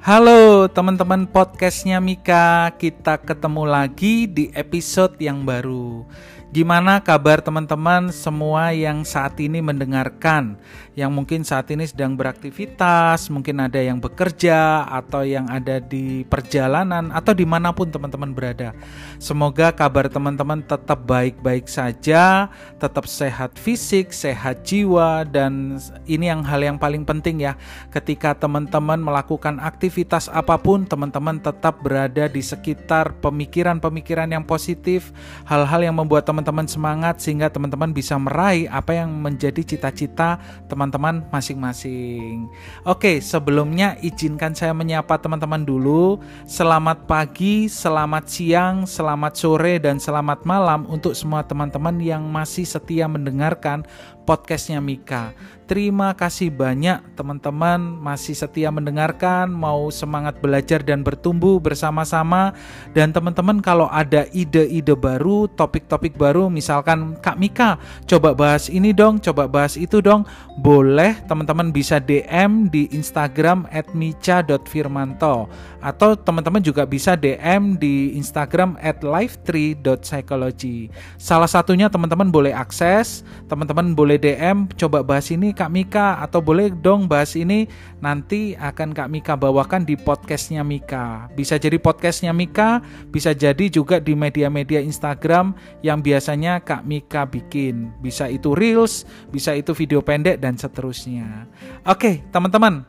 Halo teman-teman podcastnya Mika, kita ketemu lagi di episode yang baru. Gimana kabar teman-teman semua yang saat ini mendengarkan? Yang mungkin saat ini sedang beraktivitas, mungkin ada yang bekerja, atau yang ada di perjalanan, atau di mana pun teman-teman berada. Semoga kabar teman-teman tetap baik-baik saja, tetap sehat fisik, sehat jiwa, dan ini yang hal yang paling penting ya. Ketika teman-teman melakukan aktivitas apa pun, teman-teman tetap berada di sekitar pemikiran-pemikiran yang positif, hal-hal yang membuat teman teman-teman semangat sehingga teman-teman bisa meraih apa yang menjadi cita-cita teman-teman masing-masing. Oke, sebelumnya izinkan saya menyapa teman-teman dulu. Selamat pagi, selamat siang, selamat sore, dan selamat malam untuk semua teman-teman yang masih setia mendengarkan podcastnya Mika. Terima kasih banyak teman-teman masih setia mendengarkan, mau semangat belajar dan bertumbuh bersama-sama. Dan teman-teman kalau ada ide-ide baru, topik-topik baru, misalkan Kak Mika, coba bahas ini dong, coba bahas itu dong, boleh teman-teman bisa DM di Instagram @mica.firmanto atau teman-teman juga bisa DM di Instagram at live3.psychology. Salah satunya teman-teman boleh akses, teman-teman boleh DM, coba bahas ini Kak Mika atau boleh dong bahas ini nanti akan Kak Mika bawakan di podcastnya Mika. Bisa jadi podcastnya Mika, bisa jadi juga di media-media Instagram yang biasanya Kak Mika bikin. Bisa itu reels, bisa itu video pendek dan seterusnya. Oke, teman-teman.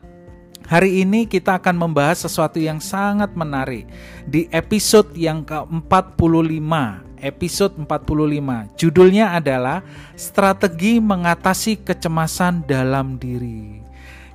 Hari ini kita akan membahas sesuatu yang sangat menarik di episode yang ke-45 episode 45. Judulnya adalah Strategi Mengatasi Kecemasan Dalam Diri.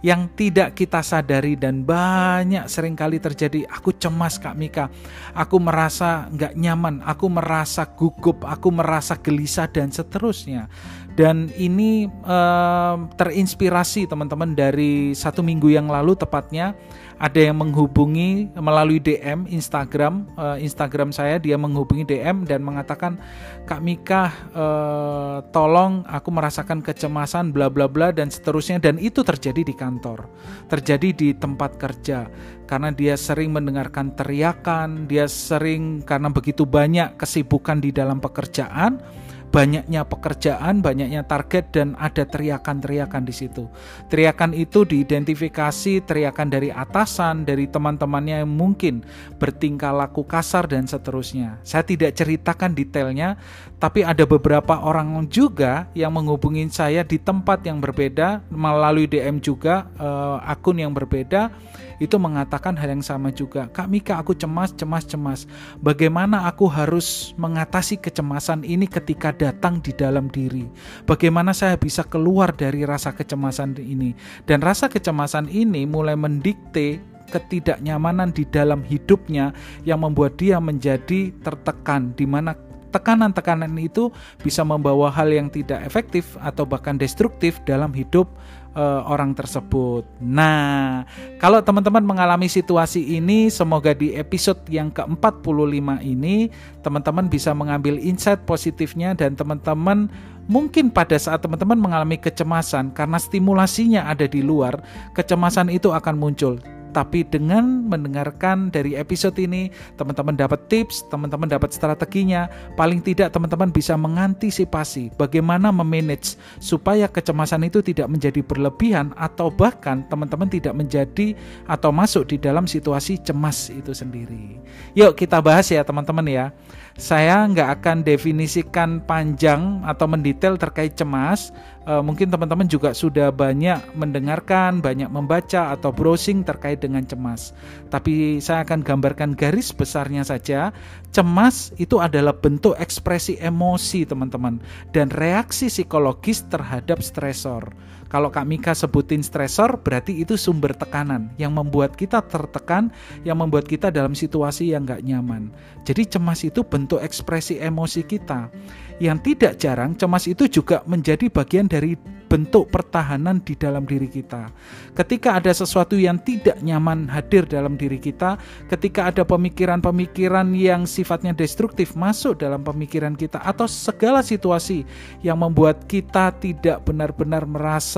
Yang tidak kita sadari dan banyak sering kali terjadi. Aku cemas Kak Mika. Aku merasa nggak nyaman. Aku merasa gugup. Aku merasa gelisah dan seterusnya. Dan ini eh, terinspirasi teman-teman dari satu minggu yang lalu tepatnya ada yang menghubungi melalui DM Instagram uh, Instagram saya dia menghubungi DM dan mengatakan Kak Mika uh, tolong aku merasakan kecemasan bla bla bla dan seterusnya. Dan itu terjadi di kantor terjadi di tempat kerja. Karena dia sering mendengarkan teriakan dia sering karena begitu banyak kesibukan di dalam pekerjaan banyaknya pekerjaan, banyaknya target dan ada teriakan-teriakan di situ. Teriakan itu diidentifikasi teriakan dari atasan, dari teman-temannya yang mungkin bertingkah laku kasar dan seterusnya. Saya tidak ceritakan detailnya, tapi ada beberapa orang juga yang menghubungi saya di tempat yang berbeda melalui DM juga uh, akun yang berbeda itu mengatakan hal yang sama juga. Kak Mika, aku cemas, cemas, cemas. Bagaimana aku harus mengatasi kecemasan ini ketika datang di dalam diri? Bagaimana saya bisa keluar dari rasa kecemasan ini? Dan rasa kecemasan ini mulai mendikte ketidaknyamanan di dalam hidupnya yang membuat dia menjadi tertekan di mana tekanan-tekanan itu bisa membawa hal yang tidak efektif atau bahkan destruktif dalam hidup uh, orang tersebut. Nah, kalau teman-teman mengalami situasi ini, semoga di episode yang ke-45 ini teman-teman bisa mengambil insight positifnya dan teman-teman mungkin pada saat teman-teman mengalami kecemasan karena stimulasinya ada di luar, kecemasan itu akan muncul tapi dengan mendengarkan dari episode ini, teman-teman dapat tips, teman-teman dapat strateginya. Paling tidak teman-teman bisa mengantisipasi bagaimana memanage supaya kecemasan itu tidak menjadi berlebihan atau bahkan teman-teman tidak menjadi atau masuk di dalam situasi cemas itu sendiri. Yuk kita bahas ya teman-teman ya. Saya nggak akan definisikan panjang atau mendetail terkait cemas. E, mungkin teman-teman juga sudah banyak mendengarkan, banyak membaca atau browsing terkait dengan cemas. Tapi saya akan gambarkan garis besarnya saja. Cemas itu adalah bentuk ekspresi emosi teman-teman dan reaksi psikologis terhadap stresor. Kalau Kak Mika sebutin stresor, berarti itu sumber tekanan yang membuat kita tertekan, yang membuat kita dalam situasi yang gak nyaman. Jadi cemas itu bentuk ekspresi emosi kita. Yang tidak jarang, cemas itu juga menjadi bagian dari bentuk pertahanan di dalam diri kita. Ketika ada sesuatu yang tidak nyaman hadir dalam diri kita, ketika ada pemikiran-pemikiran yang sifatnya destruktif masuk dalam pemikiran kita atau segala situasi yang membuat kita tidak benar-benar merasa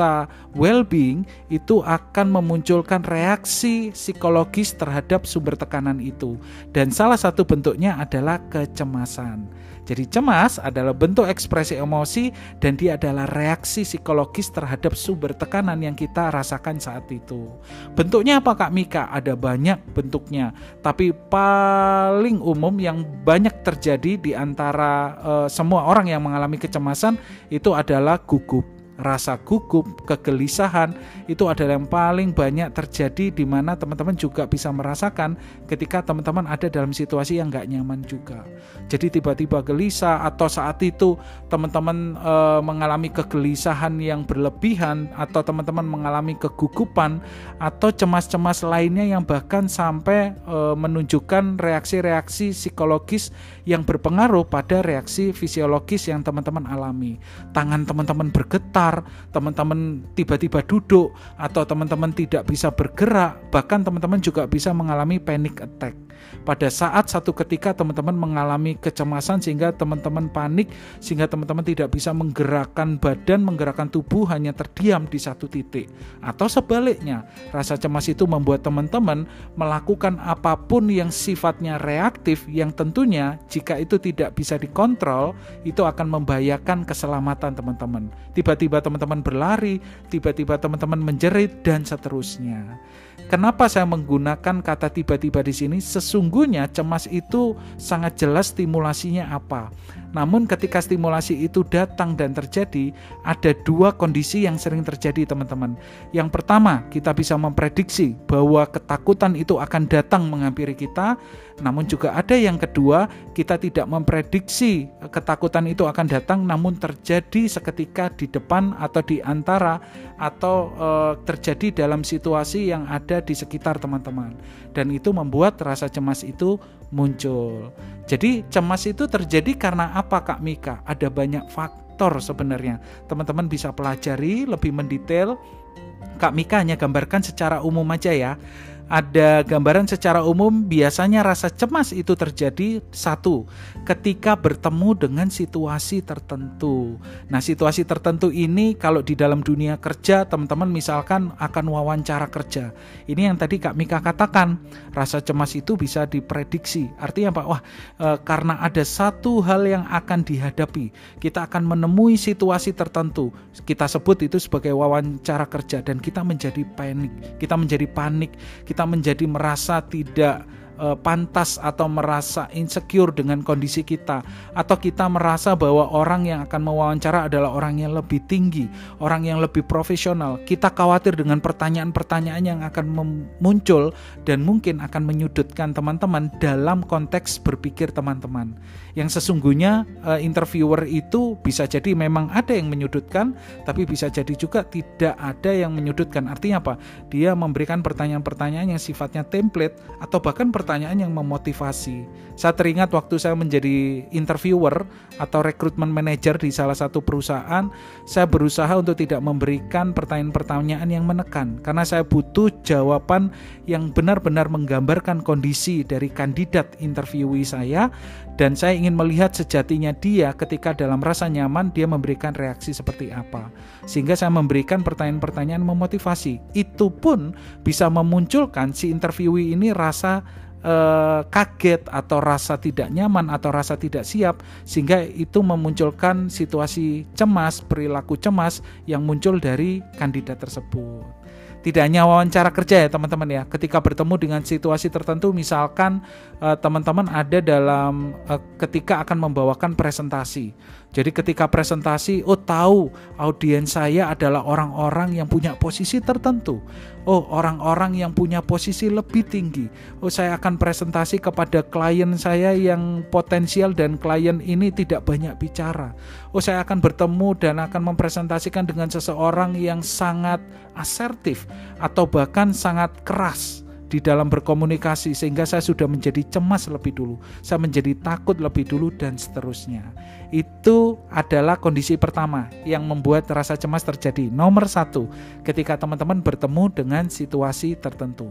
well-being, itu akan memunculkan reaksi psikologis terhadap sumber tekanan itu. Dan salah satu bentuknya adalah kecemasan. Jadi cemas adalah bentuk ekspresi emosi dan dia adalah reaksi psikologis terhadap sumber tekanan yang kita rasakan saat itu. Bentuknya apa Kak Mika? Ada banyak bentuknya, tapi paling umum yang banyak terjadi di antara uh, semua orang yang mengalami kecemasan itu adalah gugup rasa gugup, kegelisahan itu adalah yang paling banyak terjadi di mana teman-teman juga bisa merasakan ketika teman-teman ada dalam situasi yang nggak nyaman juga. Jadi tiba-tiba gelisah atau saat itu teman-teman e, mengalami kegelisahan yang berlebihan atau teman-teman mengalami kegugupan atau cemas-cemas lainnya yang bahkan sampai e, menunjukkan reaksi-reaksi psikologis yang berpengaruh pada reaksi fisiologis yang teman-teman alami. Tangan teman-teman bergetar teman-teman tiba-tiba duduk atau teman-teman tidak bisa bergerak, bahkan teman-teman juga bisa mengalami panic attack. Pada saat satu ketika teman-teman mengalami kecemasan sehingga teman-teman panik sehingga teman-teman tidak bisa menggerakkan badan, menggerakkan tubuh hanya terdiam di satu titik. Atau sebaliknya, rasa cemas itu membuat teman-teman melakukan apa pun yang sifatnya reaktif yang tentunya jika itu tidak bisa dikontrol itu akan membahayakan keselamatan teman-teman. Tiba-tiba teman-teman berlari, tiba-tiba teman-teman menjerit dan seterusnya. Kenapa saya menggunakan kata tiba-tiba di sini? Sesungguhnya cemas itu sangat jelas stimulasinya apa. Namun ketika stimulasi itu datang dan terjadi, ada dua kondisi yang sering terjadi teman-teman. Yang pertama, kita bisa memprediksi bahwa ketakutan itu akan datang menghampiri kita. Namun juga ada yang kedua, kita tidak memprediksi ketakutan itu akan datang namun terjadi seketika di depan atau di antara atau e, terjadi dalam situasi yang ada di sekitar teman-teman. Dan itu membuat rasa cemas itu muncul. Jadi cemas itu terjadi karena apa Kak Mika? Ada banyak faktor sebenarnya. Teman-teman bisa pelajari lebih mendetail. Kak Mika hanya gambarkan secara umum aja ya ada gambaran secara umum biasanya rasa cemas itu terjadi satu ketika bertemu dengan situasi tertentu. Nah, situasi tertentu ini kalau di dalam dunia kerja teman-teman misalkan akan wawancara kerja. Ini yang tadi Kak Mika katakan, rasa cemas itu bisa diprediksi. Artinya apa? Wah, e, karena ada satu hal yang akan dihadapi. Kita akan menemui situasi tertentu. Kita sebut itu sebagai wawancara kerja dan kita menjadi panik. Kita menjadi panik. Kita kita menjadi merasa tidak uh, pantas atau merasa insecure dengan kondisi kita atau kita merasa bahwa orang yang akan mewawancara adalah orang yang lebih tinggi, orang yang lebih profesional. Kita khawatir dengan pertanyaan-pertanyaan yang akan muncul dan mungkin akan menyudutkan teman-teman dalam konteks berpikir teman-teman. Yang sesungguhnya uh, interviewer itu bisa jadi memang ada yang menyudutkan tapi bisa jadi juga tidak ada yang menyudutkan. Artinya apa? Dia memberikan pertanyaan-pertanyaan yang sifatnya template atau bahkan pertanyaan yang memotivasi. Saya teringat waktu saya menjadi interviewer atau rekrutmen manager di salah satu perusahaan saya berusaha untuk tidak memberikan pertanyaan-pertanyaan yang menekan karena saya butuh jawaban yang benar-benar menggambarkan kondisi dari kandidat interviewee saya dan saya ingin melihat sejatinya dia ketika dalam rasa nyaman dia memberikan reaksi seperti apa. Sehingga saya memberikan pertanyaan-pertanyaan memotivasi. Itu pun bisa memunculkan si interviewee ini rasa eh, kaget atau rasa tidak nyaman atau rasa tidak siap sehingga itu memunculkan situasi cemas, perilaku cemas yang muncul dari kandidat tersebut tidak hanya wawancara kerja ya teman-teman ya. Ketika bertemu dengan situasi tertentu misalkan eh, teman-teman ada dalam uh, ketika akan membawakan presentasi jadi ketika presentasi, oh tahu audiens saya adalah orang-orang yang punya posisi tertentu. Oh, orang-orang yang punya posisi lebih tinggi. Oh, saya akan presentasi kepada klien saya yang potensial dan klien ini tidak banyak bicara. Oh, saya akan bertemu dan akan mempresentasikan dengan seseorang yang sangat asertif atau bahkan sangat keras di dalam berkomunikasi sehingga saya sudah menjadi cemas lebih dulu, saya menjadi takut lebih dulu dan seterusnya. Itu adalah kondisi pertama yang membuat rasa cemas terjadi. Nomor satu, ketika teman-teman bertemu dengan situasi tertentu.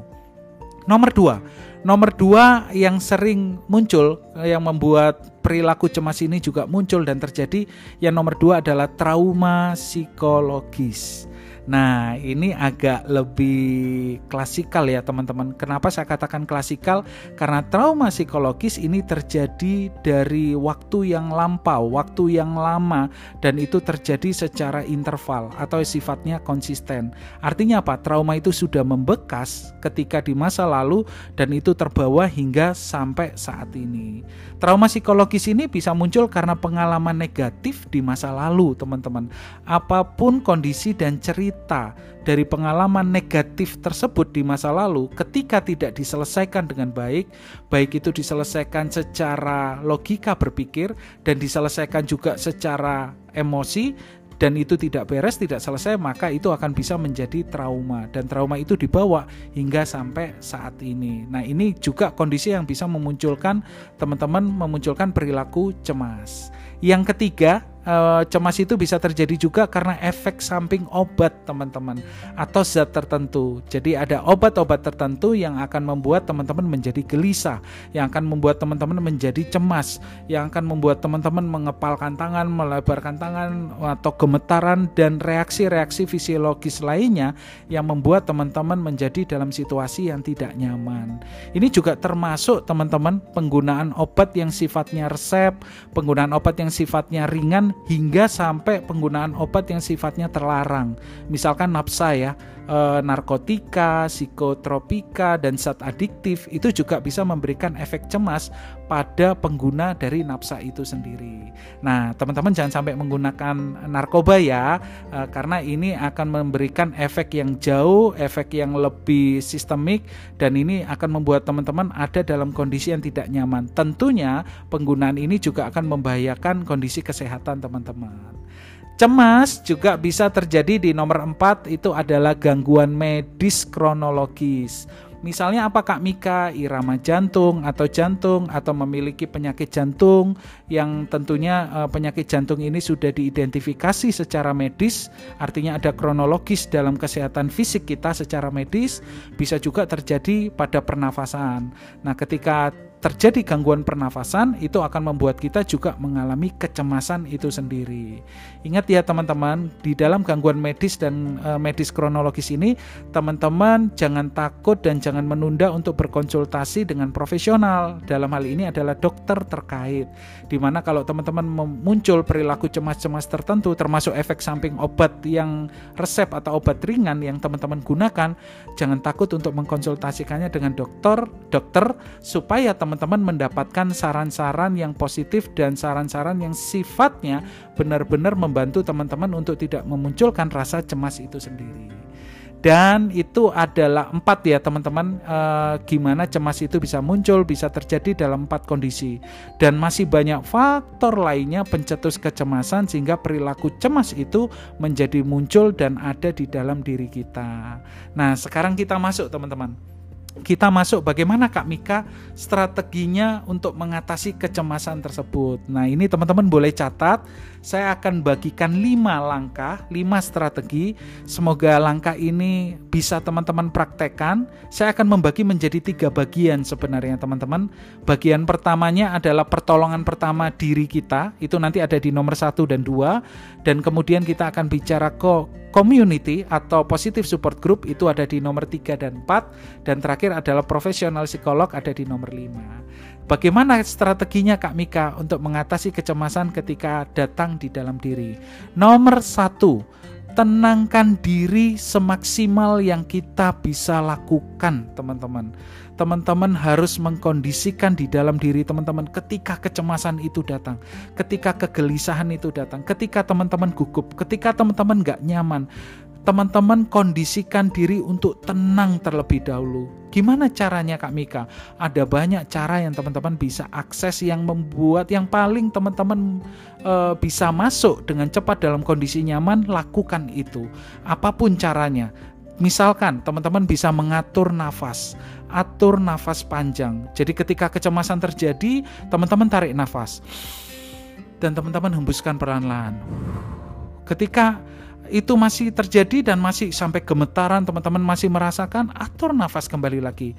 Nomor dua, nomor dua yang sering muncul yang membuat perilaku cemas ini juga muncul dan terjadi. Yang nomor dua adalah trauma psikologis. Nah, ini agak lebih klasikal ya teman-teman. Kenapa saya katakan klasikal? Karena trauma psikologis ini terjadi dari waktu yang lampau, waktu yang lama dan itu terjadi secara interval atau sifatnya konsisten. Artinya apa? Trauma itu sudah membekas ketika di masa lalu dan itu terbawa hingga sampai saat ini. Trauma psikologis ini bisa muncul karena pengalaman negatif di masa lalu, teman-teman. Apa pun kondisi dan cerita dari pengalaman negatif tersebut di masa lalu ketika tidak diselesaikan dengan baik, baik itu diselesaikan secara logika berpikir dan diselesaikan juga secara emosi dan itu tidak beres, tidak selesai, maka itu akan bisa menjadi trauma dan trauma itu dibawa hingga sampai saat ini. Nah, ini juga kondisi yang bisa memunculkan teman-teman memunculkan perilaku cemas. Yang ketiga, uh, cemas itu bisa terjadi juga karena efek samping obat teman-teman atau zat tertentu. Jadi ada obat-obat tertentu yang akan membuat teman-teman menjadi gelisah, yang akan membuat teman-teman menjadi cemas, yang akan membuat teman-teman mengepalkan tangan, melebarkan tangan atau gemetaran dan reaksi-reaksi fisiologis lainnya yang membuat teman-teman menjadi dalam situasi yang tidak nyaman. Ini juga termasuk teman-teman penggunaan obat yang sifatnya resep, penggunaan obat yang sifatnya ringan hingga sampai penggunaan obat yang sifatnya terlarang. Misalkan nafsa ya, e, narkotika, psikotropika dan zat adiktif itu juga bisa memberikan efek cemas pada pengguna dari nafsa itu sendiri. Nah, teman-teman jangan sampai menggunakan narkoba ya, e, karena ini akan memberikan efek yang jauh, efek yang lebih sistemik dan ini akan membuat teman-teman ada dalam kondisi yang tidak nyaman. Tentunya penggunaan ini juga akan membahayakan kondisi kesehatan teman-teman. Cemas juga bisa terjadi di nomor 4 itu adalah gangguan medis kronologis. Misalnya apa Kak Mika, irama jantung atau jantung atau memiliki penyakit jantung yang tentunya uh, penyakit jantung ini sudah diidentifikasi secara medis, artinya ada kronologis dalam kesehatan fisik kita secara medis, bisa juga terjadi pada pernafasan. Nah, ketika terjadi gangguan pernafasan itu akan membuat kita juga mengalami kecemasan itu sendiri. Ingat ya teman-teman, di dalam gangguan medis dan e, medis kronologis ini teman-teman jangan takut dan jangan menunda untuk berkonsultasi dengan profesional. Dalam hal ini adalah dokter terkait. Di mana kalau teman-teman muncul perilaku cemas-cemas tertentu termasuk efek samping obat yang resep atau obat ringan yang teman-teman gunakan, jangan takut untuk mengkonsultasikannya dengan dokter, dokter supaya teman teman-teman mendapatkan saran-saran yang positif dan saran-saran yang sifatnya benar-benar membantu teman-teman untuk tidak memunculkan rasa cemas itu sendiri. Dan itu adalah empat ya teman-teman e, gimana cemas itu bisa muncul, bisa terjadi dalam empat kondisi. Dan masih banyak faktor lainnya pencetus kecemasan sehingga perilaku cemas itu menjadi muncul dan ada di dalam diri kita. Nah sekarang kita masuk teman-teman kita masuk bagaimana Kak Mika strateginya untuk mengatasi kecemasan tersebut. Nah, ini teman-teman boleh catat. Saya akan bagikan 5 langkah, 5 strategi. Semoga langkah ini bisa teman-teman praktekkan. Saya akan membagi menjadi tiga bagian sebenarnya teman-teman. Bagian pertamanya adalah pertolongan pertama diri kita. Itu nanti ada di nomor 1 dan 2 dan kemudian kita akan bicara kok community atau positive support group itu ada di nomor 3 dan 4 dan terakhir adalah profesional psikolog ada di nomor 5. Bagaimana strateginya Kak Mika untuk mengatasi kecemasan ketika datang di dalam diri? Nomor satu, tenangkan diri semaksimal yang kita bisa lakukan, teman-teman teman-teman harus mengkondisikan di dalam diri teman-teman ketika kecemasan itu datang, ketika kegelisahan itu datang, ketika teman-teman gugup, ketika teman-teman gak nyaman, teman-teman kondisikan diri untuk tenang terlebih dahulu. Gimana caranya Kak Mika? Ada banyak cara yang teman-teman bisa akses yang membuat yang paling teman-teman e, bisa masuk dengan cepat dalam kondisi nyaman, lakukan itu. Apa pun caranya Misalkan teman-teman bisa mengatur nafas, atur nafas panjang. Jadi ketika kecemasan terjadi, teman-teman tarik nafas. Dan teman-teman hembuskan perlahan-lahan. Ketika itu masih terjadi dan masih sampai gemetaran, teman-teman masih merasakan, atur nafas kembali lagi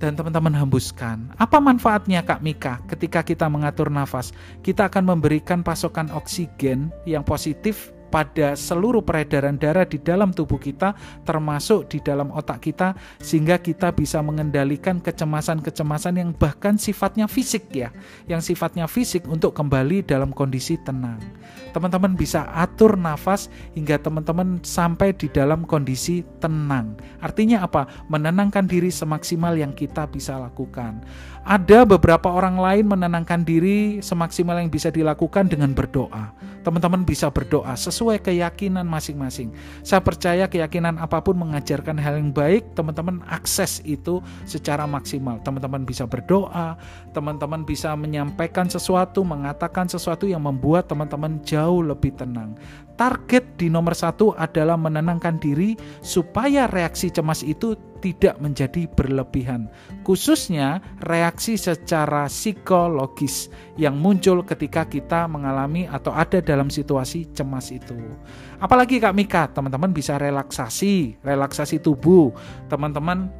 dan teman-teman hembuskan. Apa manfaatnya Kak Mika ketika kita mengatur nafas? Kita akan memberikan pasokan oksigen yang positif pada seluruh peredaran darah di dalam tubuh kita, termasuk di dalam otak kita, sehingga kita bisa mengendalikan kecemasan-kecemasan yang bahkan sifatnya fisik, ya, yang sifatnya fisik untuk kembali dalam kondisi tenang. Teman-teman bisa atur nafas hingga teman-teman sampai di dalam kondisi tenang. Artinya, apa? Menenangkan diri semaksimal yang kita bisa lakukan. Ada beberapa orang lain menenangkan diri semaksimal yang bisa dilakukan dengan berdoa. Teman-teman bisa berdoa sesuai keyakinan masing-masing. Saya percaya keyakinan apa pun mengajarkan hal yang baik, teman-teman akses itu secara maksimal. Teman-teman bisa berdoa, teman-teman bisa menyampaikan sesuatu, mengatakan sesuatu yang membuat teman-teman jauh lebih tenang. Target di nomor satu adalah menenangkan diri supaya reaksi cemas itu tidak menjadi berlebihan, khususnya reaksi secara psikologis yang muncul ketika kita mengalami atau ada dalam situasi cemas itu. Apalagi Kak Mika, teman-teman bisa relaksasi, relaksasi tubuh. Teman-teman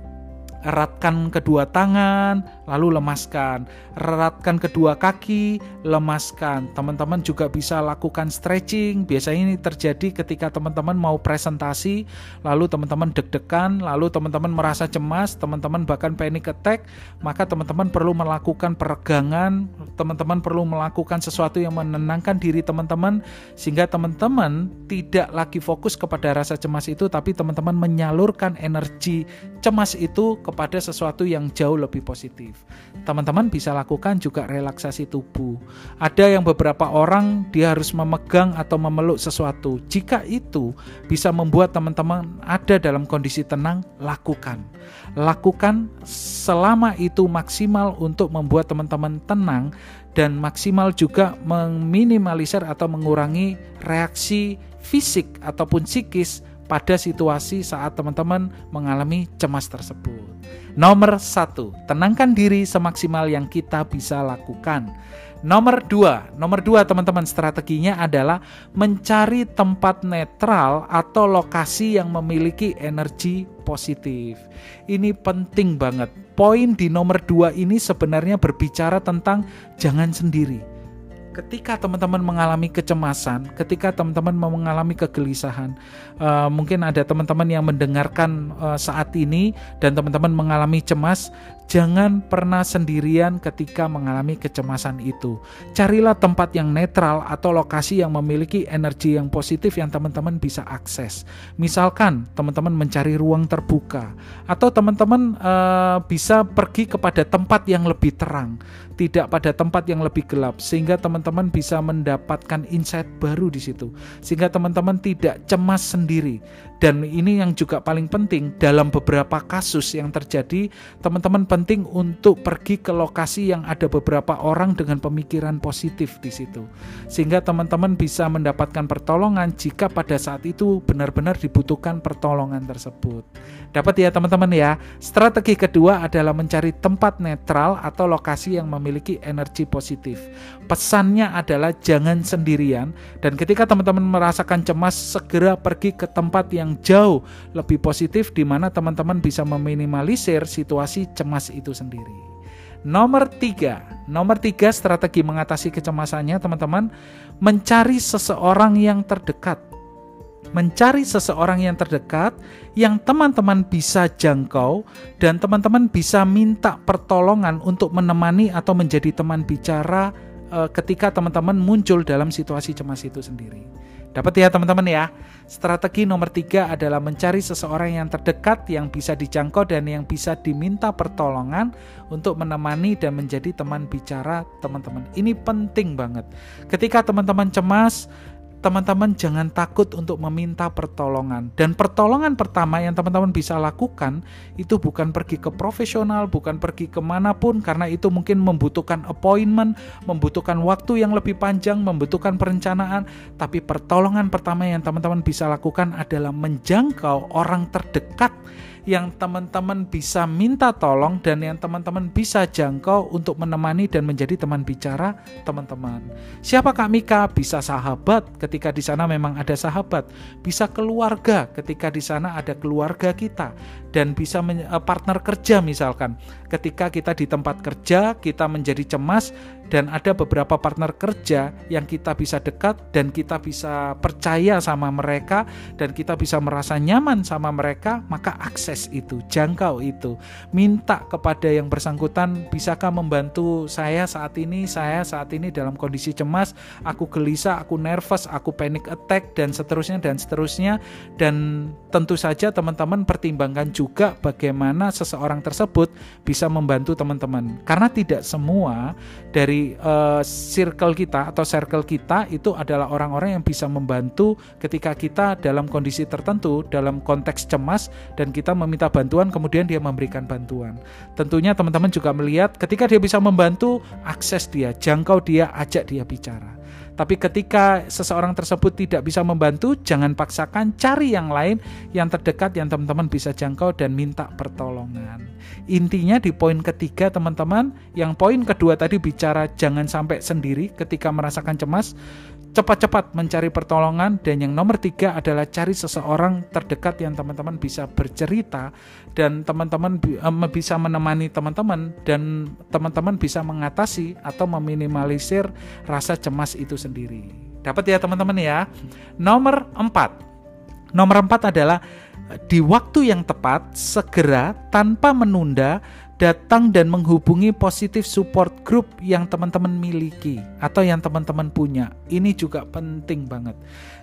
eratkan kedua tangan, lalu lemaskan. Eratkan kedua kaki, lemaskan. Teman-teman juga bisa lakukan stretching. Biasanya ini terjadi ketika teman-teman mau presentasi, lalu teman-teman deg-degan, lalu teman-teman merasa cemas, teman-teman bahkan panic attack, maka teman-teman perlu melakukan peregangan, teman-teman perlu melakukan sesuatu yang menenangkan diri teman-teman sehingga teman-teman tidak lagi fokus kepada rasa cemas itu tapi teman-teman menyalurkan energi cemas itu kepada sesuatu yang jauh lebih positif. Teman-teman bisa lakukan juga relaksasi tubuh. Ada yang beberapa orang dia harus memegang atau memeluk sesuatu. Jika itu bisa membuat teman-teman ada dalam kondisi tenang, lakukan. Lakukan selama itu maksimal untuk membuat teman-teman tenang dan maksimal juga meminimalisir atau mengurangi reaksi fisik ataupun psikis pada situasi saat teman-teman mengalami cemas tersebut. Nomor satu, tenangkan diri semaksimal yang kita bisa lakukan. Nomor dua, nomor dua teman-teman strateginya adalah mencari tempat netral atau lokasi yang memiliki energi positif. Ini penting banget. Poin di nomor dua ini sebenarnya berbicara tentang jangan sendiri ketika teman-teman mengalami kecemasan, ketika teman-teman mengalami kegelisahan, uh, mungkin ada teman-teman yang mendengarkan uh, saat ini dan teman-teman mengalami cemas, jangan pernah sendirian ketika mengalami kecemasan itu. Carilah tempat yang netral atau lokasi yang memiliki energi yang positif yang teman-teman bisa akses. Misalkan teman-teman mencari ruang terbuka atau teman-teman uh, bisa pergi kepada tempat yang lebih terang, tidak pada tempat yang lebih gelap sehingga teman teman-teman bisa mendapatkan insight baru di situ. Sehingga teman-teman tidak cemas sendiri dan ini yang juga paling penting dalam beberapa kasus yang terjadi teman-teman penting untuk pergi ke lokasi yang ada beberapa orang dengan pemikiran positif di situ. Sehingga teman-teman bisa mendapatkan pertolongan jika pada saat itu benar-benar dibutuhkan pertolongan tersebut. Dapat ya teman-teman ya? Strategi kedua adalah mencari tempat netral atau lokasi yang memiliki energi positif pesannya adalah jangan sendirian. Dan ketika teman-teman merasakan cemas segera pergi ke tempat yang jauh lebih positif di mana teman-teman bisa meminimalisir situasi cemas itu sendiri. Nomor tiga, nomor tiga strategi mengatasi kecemasannya teman-teman. Mencari seseorang yang terdekat. Mencari seseorang yang terdekat yang teman-teman bisa jangkau dan teman-teman bisa minta pertolongan untuk menemani atau menjadi teman bicara uh, ketika teman-teman muncul dalam situasi cemas itu sendiri. Dapat ya teman-teman ya. Strategi nomor tiga adalah mencari seseorang yang terdekat, yang bisa dijangkau dan yang bisa diminta pertolongan untuk menemani dan menjadi teman bicara teman-teman. Ini penting banget. Ketika teman-teman cemas, teman-teman jangan takut untuk meminta pertolongan. Dan pertolongan pertama yang teman-teman bisa lakukan itu bukan pergi ke profesional, bukan pergi ke mana pun, karena itu mungkin membutuhkan appointment, membutuhkan waktu yang lebih panjang, membutuhkan perencanaan. Tapi pertolongan pertama yang teman-teman bisa lakukan adalah menjangkau orang terdekat yang teman-teman bisa minta tolong dan yang teman-teman bisa jangkau untuk menemani dan menjadi teman bicara teman-teman. Siapa Kak Mika? Bisa sahabat ketika di sana memang ada sahabat, bisa keluarga ketika di sana ada keluarga kita dan bisa eh, partner kerja misalkan ketika kita di tempat kerja kita menjadi cemas dan ada beberapa partner kerja yang kita bisa dekat dan kita bisa percaya sama mereka dan kita bisa merasa nyaman sama mereka maka akses itu jangkau itu. Minta kepada yang bersangkutan bisakah membantu saya saat ini? Saya saat ini dalam kondisi cemas aku gelisah aku nervous aku panic attack dan seterusnya dan seterusnya. Dan tentu saja teman-teman pertimbangkan juga bagaimana seseorang tersebut bisa membantu teman-teman. Karena tidak semua dari uh, circle kita atau circle kita itu adalah orang-orang yang bisa membantu ketika kita dalam kondisi tertentu, dalam konteks cemas dan kita meminta bantuan kemudian dia memberikan bantuan. Tentunya teman-teman juga melihat ketika dia bisa membantu, akses dia, jangkau dia, ajak dia bicara. Tapi ketika seseorang tersebut tidak bisa membantu, jangan paksakan, cari yang lain yang terdekat yang teman-teman bisa jangkau dan minta pertolongan. Intinya di poin ketiga teman-teman, yang poin kedua tadi bicara jangan sampai sendiri ketika merasakan cemas, cepat-cepat mencari pertolongan dan yang nomor tiga adalah cari seseorang terdekat yang teman-teman bisa bercerita dan teman-teman bisa menemani teman-teman dan teman-teman bisa mengatasi atau meminimalisir rasa cemas itu sendiri. Dapat ya teman-teman ya. Nomor empat. Nomor empat adalah di waktu yang tepat segera tanpa menunda datang dan menghubungi positif support group yang teman-teman miliki atau yang teman-teman punya. Ini juga penting banget.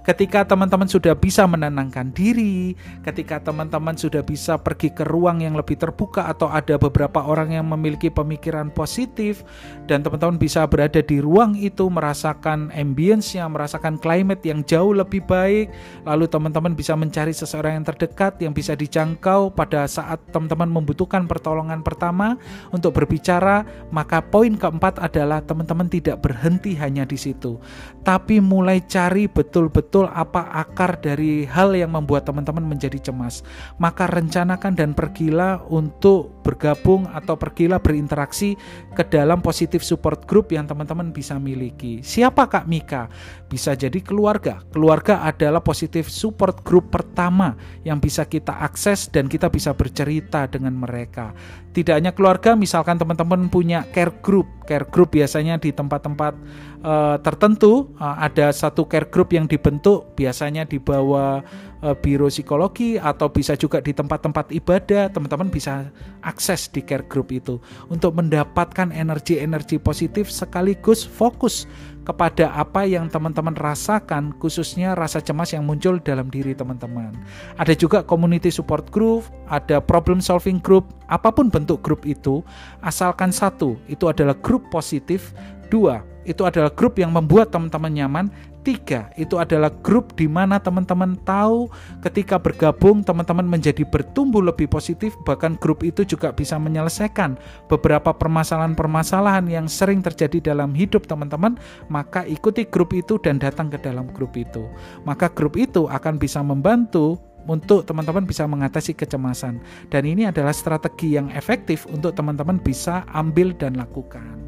Ketika teman-teman sudah bisa menenangkan diri, ketika teman-teman sudah bisa pergi ke ruang yang lebih terbuka atau ada beberapa orang yang memiliki pemikiran positif dan teman-teman bisa berada di ruang itu merasakan ambience-nya, merasakan climate yang jauh lebih baik, lalu teman-teman bisa mencari seseorang yang terdekat yang bisa dijangkau pada saat teman-teman membutuhkan pertolongan pertama untuk berbicara, maka poin keempat adalah teman-teman tidak berhenti hanya di situ, tapi mulai cari betul-betul betul apa akar dari hal yang membuat teman-teman menjadi cemas. Maka rencanakan dan pergilah untuk bergabung atau pergilah berinteraksi ke dalam positif support group yang teman-teman bisa miliki. Siapa Kak Mika? Bisa jadi keluarga. Keluarga adalah positif support group pertama yang bisa kita akses dan kita bisa bercerita dengan mereka. Tidak hanya keluarga, misalkan teman-teman punya care group. Care group biasanya di tempat-tempat uh, tertentu uh, ada satu care group yang dibentuk biasanya di bawah uh, biro psikologi atau bisa juga di tempat-tempat ibadah teman-teman bisa akses di care group itu untuk mendapatkan energi-energi positif sekaligus fokus kepada apa yang teman-teman rasakan khususnya rasa cemas yang muncul dalam diri teman-teman. Ada juga community support group, ada problem solving group, apa pun bentuk grup itu asalkan satu itu adalah grup positif, dua itu adalah grup yang membuat teman-teman nyaman. Tiga, itu adalah grup di mana teman-teman tahu ketika bergabung teman-teman menjadi bertumbuh lebih positif. Bahkan grup itu juga bisa menyelesaikan beberapa permasalahan-permasalahan yang sering terjadi dalam hidup teman-teman. Maka ikuti grup itu dan datang ke dalam grup itu. Maka grup itu akan bisa membantu untuk teman-teman bisa mengatasi kecemasan. Dan ini adalah strategi yang efektif untuk teman-teman bisa ambil dan lakukan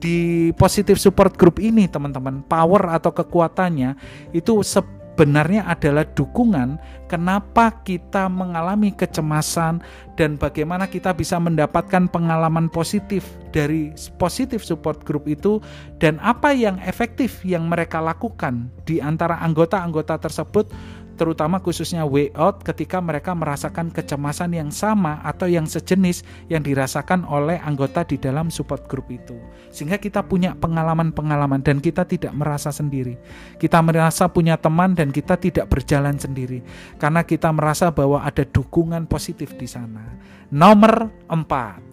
di positive support group ini teman-teman. Power atau kekuatannya itu sebenarnya adalah dukungan kenapa kita mengalami kecemasan dan bagaimana kita bisa mendapatkan pengalaman positif dari positive support group itu dan apa yang efektif yang mereka lakukan di antara anggota-anggota tersebut terutama khususnya way out ketika mereka merasakan kecemasan yang sama atau yang sejenis yang dirasakan oleh anggota di dalam support group itu. Sehingga kita punya pengalaman-pengalaman dan kita tidak merasa sendiri. Kita merasa punya teman dan kita tidak berjalan sendiri karena kita merasa bahwa ada dukungan positif di sana. Nomor 4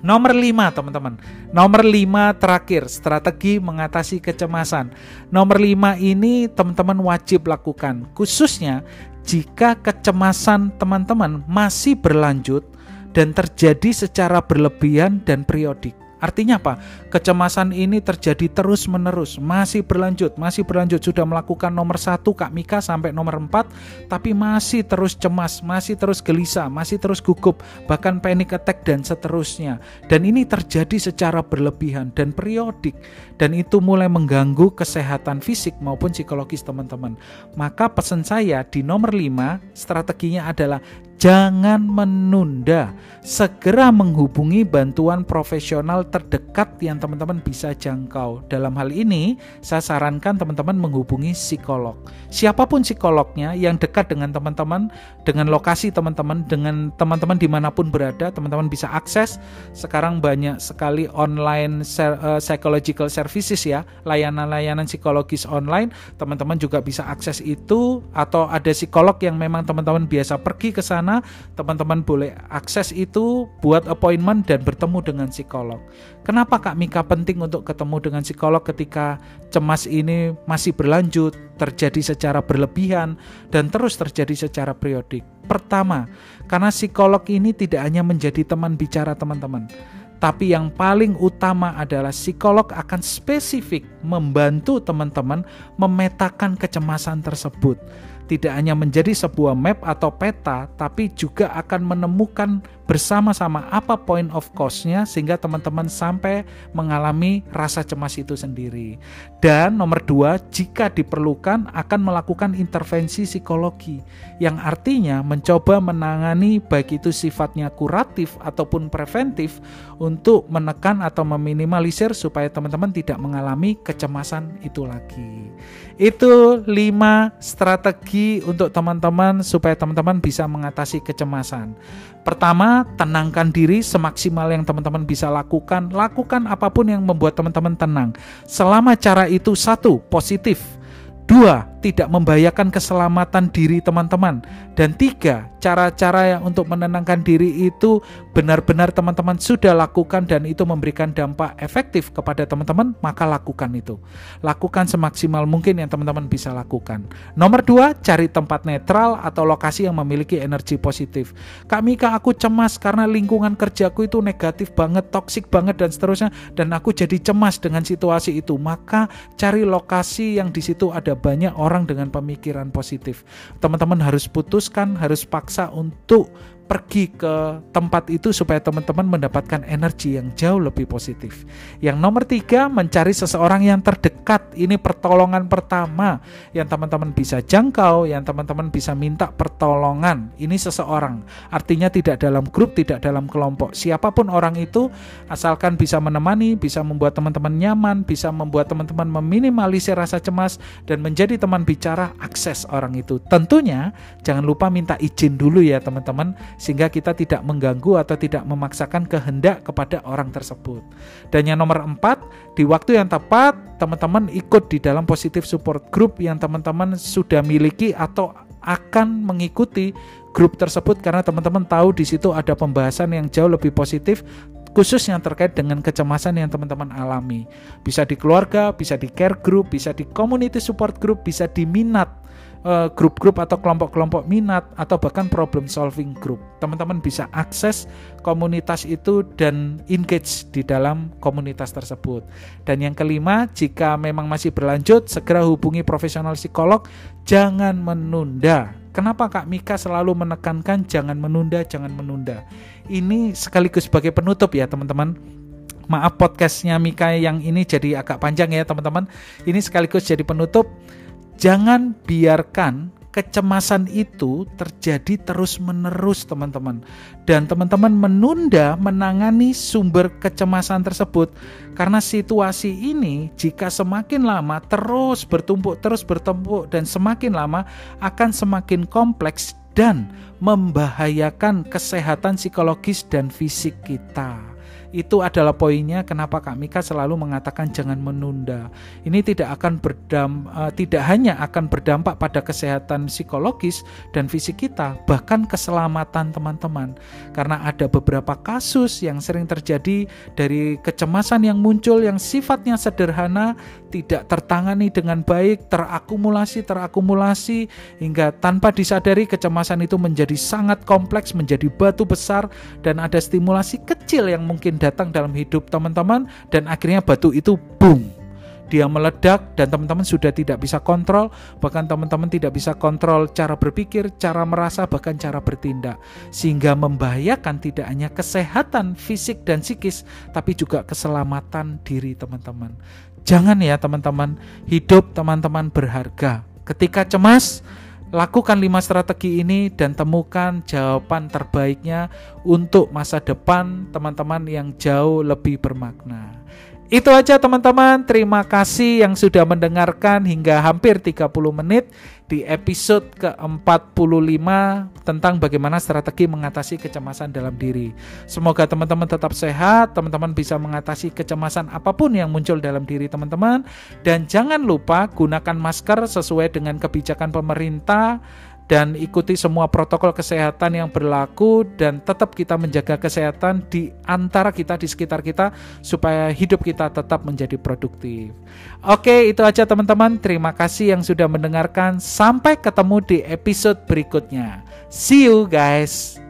Nomor lima teman-teman. Nomor lima terakhir Strategi mengatasi kecemasan. Nomor lima ini teman-teman wajib lakukan. Khususnya jika kecemasan teman-teman masih berlanjut Dan terjadi secara berlebihan dan periodik Artinya apa? Kecemasan ini terjadi terus-menerus, masih berlanjut, masih berlanjut. Sudah melakukan nomor satu Kak Mika sampai nomor empat, tapi masih terus cemas, masih terus gelisah, masih terus gugup, bahkan panic attack dan seterusnya. Dan ini terjadi secara berlebihan dan periodik. Dan itu mulai mengganggu kesehatan fisik maupun psikologis teman-teman. Maka pesan saya di nomor lima, strateginya adalah jangan menunda. Segera menghubungi bantuan profesional terdekat yang teman-teman bisa jangkau. Dalam hal ini, saya sarankan teman-teman menghubungi psikolog. Siapa pun psikolognya yang dekat dengan teman-teman, dengan lokasi teman-teman, dengan teman-teman di mana pun berada, teman-teman bisa akses. Sekarang banyak sekali online uh, psychological services ya, layanan-layanan psikologis online. Teman-teman juga bisa akses itu atau ada psikolog yang memang teman-teman biasa pergi ke sana sana teman-teman boleh akses itu buat appointment dan bertemu dengan psikolog. Kenapa Kak Mika penting untuk ketemu dengan psikolog ketika cemas ini masih berlanjut, terjadi secara berlebihan dan terus terjadi secara periodik? Pertama, karena psikolog ini tidak hanya menjadi teman bicara teman-teman, tapi yang paling utama adalah psikolog akan spesifik membantu teman-teman memetakan kecemasan tersebut tidak hanya menjadi sebuah map atau peta, tapi juga akan menemukan bersama-sama apa point of cost-nya sehingga teman-teman sampai mengalami rasa cemas itu sendiri. Dan nomor dua, jika diperlukan akan melakukan intervensi psikologi yang artinya mencoba menangani baik itu sifatnya kuratif ataupun preventif untuk menekan atau meminimalisir supaya teman-teman tidak mengalami kecemasan itu lagi. Itu lima strategi untuk teman-teman supaya teman-teman bisa mengatasi kecemasan. Pertama, tenangkan diri semaksimal yang teman-teman bisa lakukan. Lakukan apa pun yang membuat teman-teman tenang. Selama cara itu satu, positif. Dua, tidak membahayakan keselamatan diri teman-teman. Dan tiga, cara-cara yang untuk menenangkan diri itu benar-benar teman-teman sudah lakukan dan itu memberikan dampak efektif kepada teman-teman, maka lakukan itu. Lakukan semaksimal mungkin yang teman-teman bisa lakukan. Nomor dua, cari tempat netral atau lokasi yang memiliki energi positif. Kak Mika, aku cemas karena lingkungan kerjaku itu negatif banget, toksik banget dan seterusnya, dan aku jadi cemas dengan situasi itu. Maka cari lokasi yang di situ ada banyak orang orang dengan pemikiran positif. Teman-teman harus putuskan, harus paksa untuk pergi ke tempat itu supaya teman-teman mendapatkan energi yang jauh lebih positif. Yang nomor tiga, mencari seseorang yang terdekat. Ini pertolongan pertama yang teman-teman bisa jangkau, yang teman-teman bisa minta pertolongan. Ini seseorang, artinya tidak dalam grup, tidak dalam kelompok. Siapa pun orang itu, asalkan bisa menemani, bisa membuat teman-teman nyaman, bisa membuat teman-teman meminimalisir rasa cemas, dan menjadi teman bicara, akses orang itu. Tentunya, jangan lupa minta izin dulu ya teman-teman sehingga kita tidak mengganggu atau tidak memaksakan kehendak kepada orang tersebut. Dan yang nomor empat, di waktu yang tepat, teman-teman ikut di dalam positif support group yang teman-teman sudah miliki atau akan mengikuti grup tersebut karena teman-teman tahu di situ ada pembahasan yang jauh lebih positif khusus yang terkait dengan kecemasan yang teman-teman alami. Bisa di keluarga, bisa di care group, bisa di community support group, bisa di minat grup-grup uh, atau kelompok-kelompok minat atau bahkan problem solving group. Teman-teman bisa akses komunitas itu dan engage di dalam komunitas tersebut. Dan yang kelima, jika memang masih berlanjut, segera hubungi profesional psikolog, jangan menunda. Kenapa Kak Mika selalu menekankan jangan menunda, jangan menunda? Ini sekaligus sebagai penutup ya teman-teman maaf podcastnya Mika yang ini jadi agak panjang ya teman-teman. Ini sekaligus jadi penutup. Jangan biarkan kecemasan itu terjadi terus-menerus, teman-teman. Dan teman-teman menunda menangani sumber kecemasan tersebut karena situasi ini jika semakin lama terus bertumpuk, terus bertumpuk dan semakin lama akan semakin kompleks dan membahayakan kesehatan psikologis dan fisik kita. Itu adalah poinnya kenapa Kak Mika selalu mengatakan jangan menunda. Ini tidak akan berdam uh, tidak hanya akan berdampak pada kesehatan psikologis dan fisik kita, bahkan keselamatan teman-teman. Karena ada beberapa kasus yang sering terjadi dari kecemasan yang muncul yang sifatnya sederhana tidak tertangani dengan baik, terakumulasi terakumulasi hingga tanpa disadari kecemasan itu menjadi sangat kompleks, menjadi batu besar dan ada stimulasi kecil yang mungkin datang dalam hidup teman-teman dan akhirnya batu itu boom dia meledak dan teman-teman sudah tidak bisa kontrol bahkan teman-teman tidak bisa kontrol cara berpikir, cara merasa bahkan cara bertindak sehingga membahayakan tidak hanya kesehatan fisik dan psikis tapi juga keselamatan diri teman-teman. Jangan ya teman-teman, hidup teman-teman berharga. Ketika cemas, Lakukan lima strategi ini dan temukan jawaban terbaiknya untuk masa depan teman-teman yang jauh lebih bermakna. Itu aja teman-teman, terima kasih yang sudah mendengarkan hingga hampir 30 menit di episode ke-45 tentang bagaimana strategi mengatasi kecemasan dalam diri. Semoga teman-teman tetap sehat, teman-teman bisa mengatasi kecemasan apa pun yang muncul dalam diri teman-teman dan jangan lupa gunakan masker sesuai dengan kebijakan pemerintah dan ikuti semua protokol kesehatan yang berlaku dan tetap kita menjaga kesehatan di antara kita di sekitar kita supaya hidup kita tetap menjadi produktif. Oke, itu aja teman-teman. Terima kasih yang sudah mendengarkan. Sampai ketemu di episode berikutnya. See you guys.